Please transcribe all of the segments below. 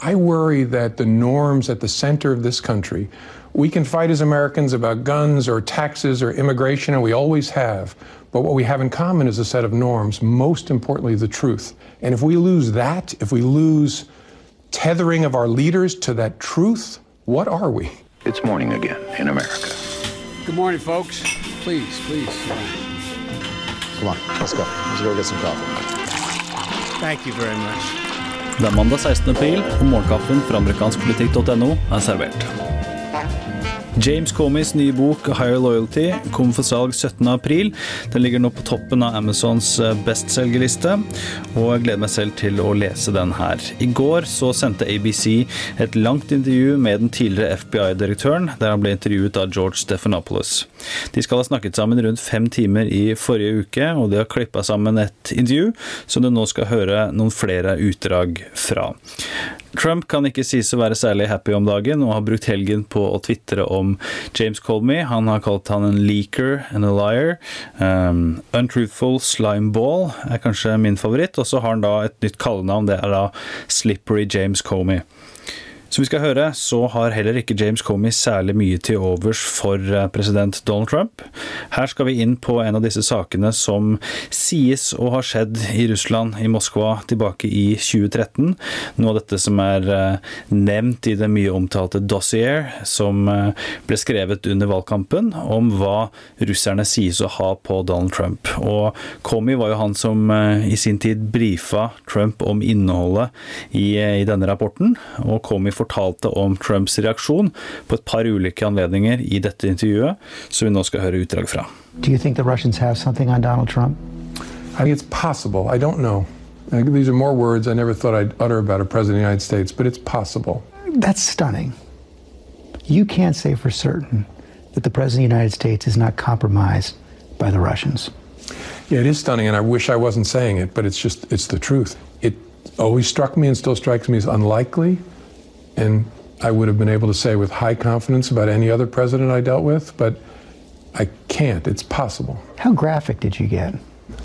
I worry that the norms at the center of this country, we can fight as Americans about guns or taxes or immigration, and we always have. But what we have in common is a set of norms, most importantly, the truth. And if we lose that, if we lose tethering of our leaders to that truth, what are we? It's morning again in America. Good morning, folks. Please, please. Come on, let's go. Let's go get some coffee. Thank you very much. Det er mandag 16. april, og morgenkaffen fra amerikanskpolitikk.no er servert. James Comeys nye bok 'Higher Loyalty' kom for salg 17.4. Den ligger nå på toppen av Amazons eh, bestselgerliste, og jeg gleder meg selv til å lese den her. I går så sendte ABC et langt intervju med den tidligere FBI-direktøren, der han ble intervjuet av George Stephanopoulos. De skal ha snakket sammen rundt fem timer i forrige uke, og de har klippa sammen et intervju som du nå skal høre noen flere utdrag fra. Trump kan ikke sies å være særlig happy om dagen, og har brukt helgen på å tvitre om James Colmy. Han har kalt han en leaker and a liar. Um, untruthful slimeball er kanskje min favoritt. Og så har han da et nytt kallenavn, det er da Slippery James Comey. Som vi skal høre, så har heller ikke James Comey særlig mye til overs for eh, president Donald Trump. Her skal vi inn på en av disse sakene som sies å ha skjedd i Russland, i Moskva, tilbake i 2013. Noe av dette som er eh, nevnt i det mye omtalte dossier som eh, ble skrevet under valgkampen, om hva russerne sies å ha på Donald Trump. Og Comey var jo han som i sin tid brifa Trump om innholdet i, i denne rapporten. og Comey fortalte om Trumps reaksjon på et par ulike anledninger i dette intervjuet, som vi nå skal høre utdrag fra. Do you think the Russians have something on Donald Trump? I think it's possible. I don't know. These are more words I never thought I'd utter about a president of the United States, but it's possible. That's stunning. You can't say for certain that the president of the United States is not compromised by the Russians. Yeah, it is stunning, and I wish I wasn't saying it, but it's just, it's the truth. It always struck me and still strikes me as unlikely and I would have been able to say with high confidence about any other president I dealt with, but I can't. It's possible. How graphic did you get?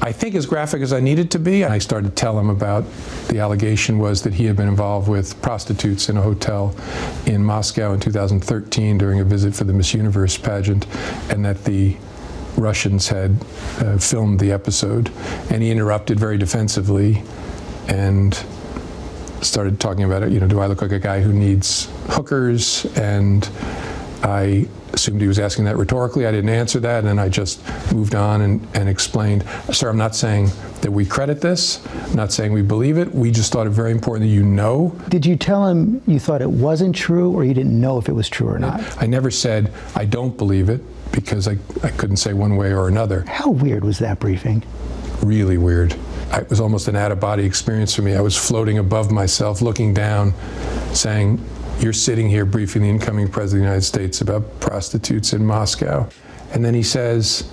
I think as graphic as I needed to be. I started to tell him about the allegation was that he had been involved with prostitutes in a hotel in Moscow in 2013 during a visit for the Miss Universe pageant, and that the Russians had uh, filmed the episode. And he interrupted very defensively and started talking about it. You know, do I look like a guy who needs hookers? And I assumed he was asking that rhetorically. I didn't answer that, and then I just moved on and, and explained, sir, I'm not saying that we credit this. I'm not saying we believe it. We just thought it very important that you know. Did you tell him you thought it wasn't true, or you didn't know if it was true or not? I never said I don't believe it because I, I couldn't say one way or another. How weird was that briefing? Really weird. It was almost an out of body experience for me. I was floating above myself, looking down, saying, You're sitting here briefing the incoming president of the United States about prostitutes in Moscow. And then he says,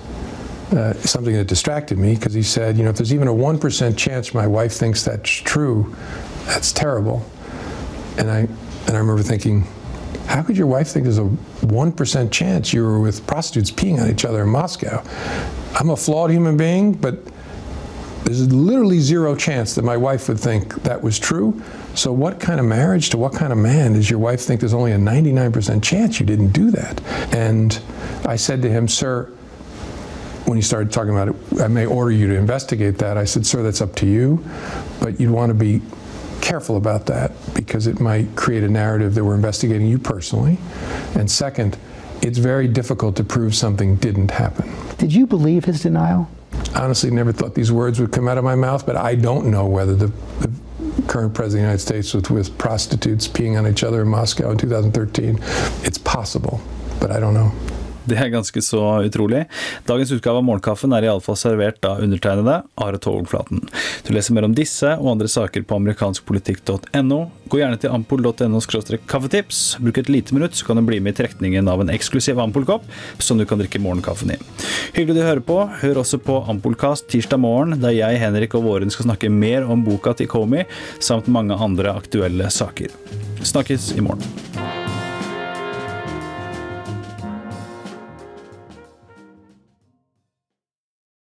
uh, something that distracted me because he said, you know, if there's even a 1% chance my wife thinks that's true, that's terrible. And I, and I remember thinking, how could your wife think there's a 1% chance you were with prostitutes peeing on each other in Moscow? I'm a flawed human being, but there's literally zero chance that my wife would think that was true. So, what kind of marriage to what kind of man does your wife think there's only a 99% chance you didn't do that? And I said to him, Sir, when he started talking about it, I may order you to investigate that. I said, Sir, that's up to you, but you'd want to be careful about that because it might create a narrative that we're investigating you personally. And second, it's very difficult to prove something didn't happen. Did you believe his denial? Honestly never thought these words would come out of my mouth, but I don't know whether the, the current president of the United States was with prostitutes peeing on each other in Moscow in 2013. It's possible, but I don't know. Det er ganske så utrolig. Dagens utgave av Morgenkaffen er iallfall servert av undertegnede Are Togflaten. Du leser mer om disse og andre saker på amerikanskpolitikk.no. Gå gjerne til ampol.no kaffetips. Bruk et lite minutt, så kan du bli med i trekningen av en eksklusiv Ampol-kopp som du kan drikke morgenkaffen i. Hyggelig du hører på. Hør også på Ampolkast tirsdag morgen, der jeg, Henrik og Våren skal snakke mer om boka til Comey, samt mange andre aktuelle saker. Snakkes i morgen.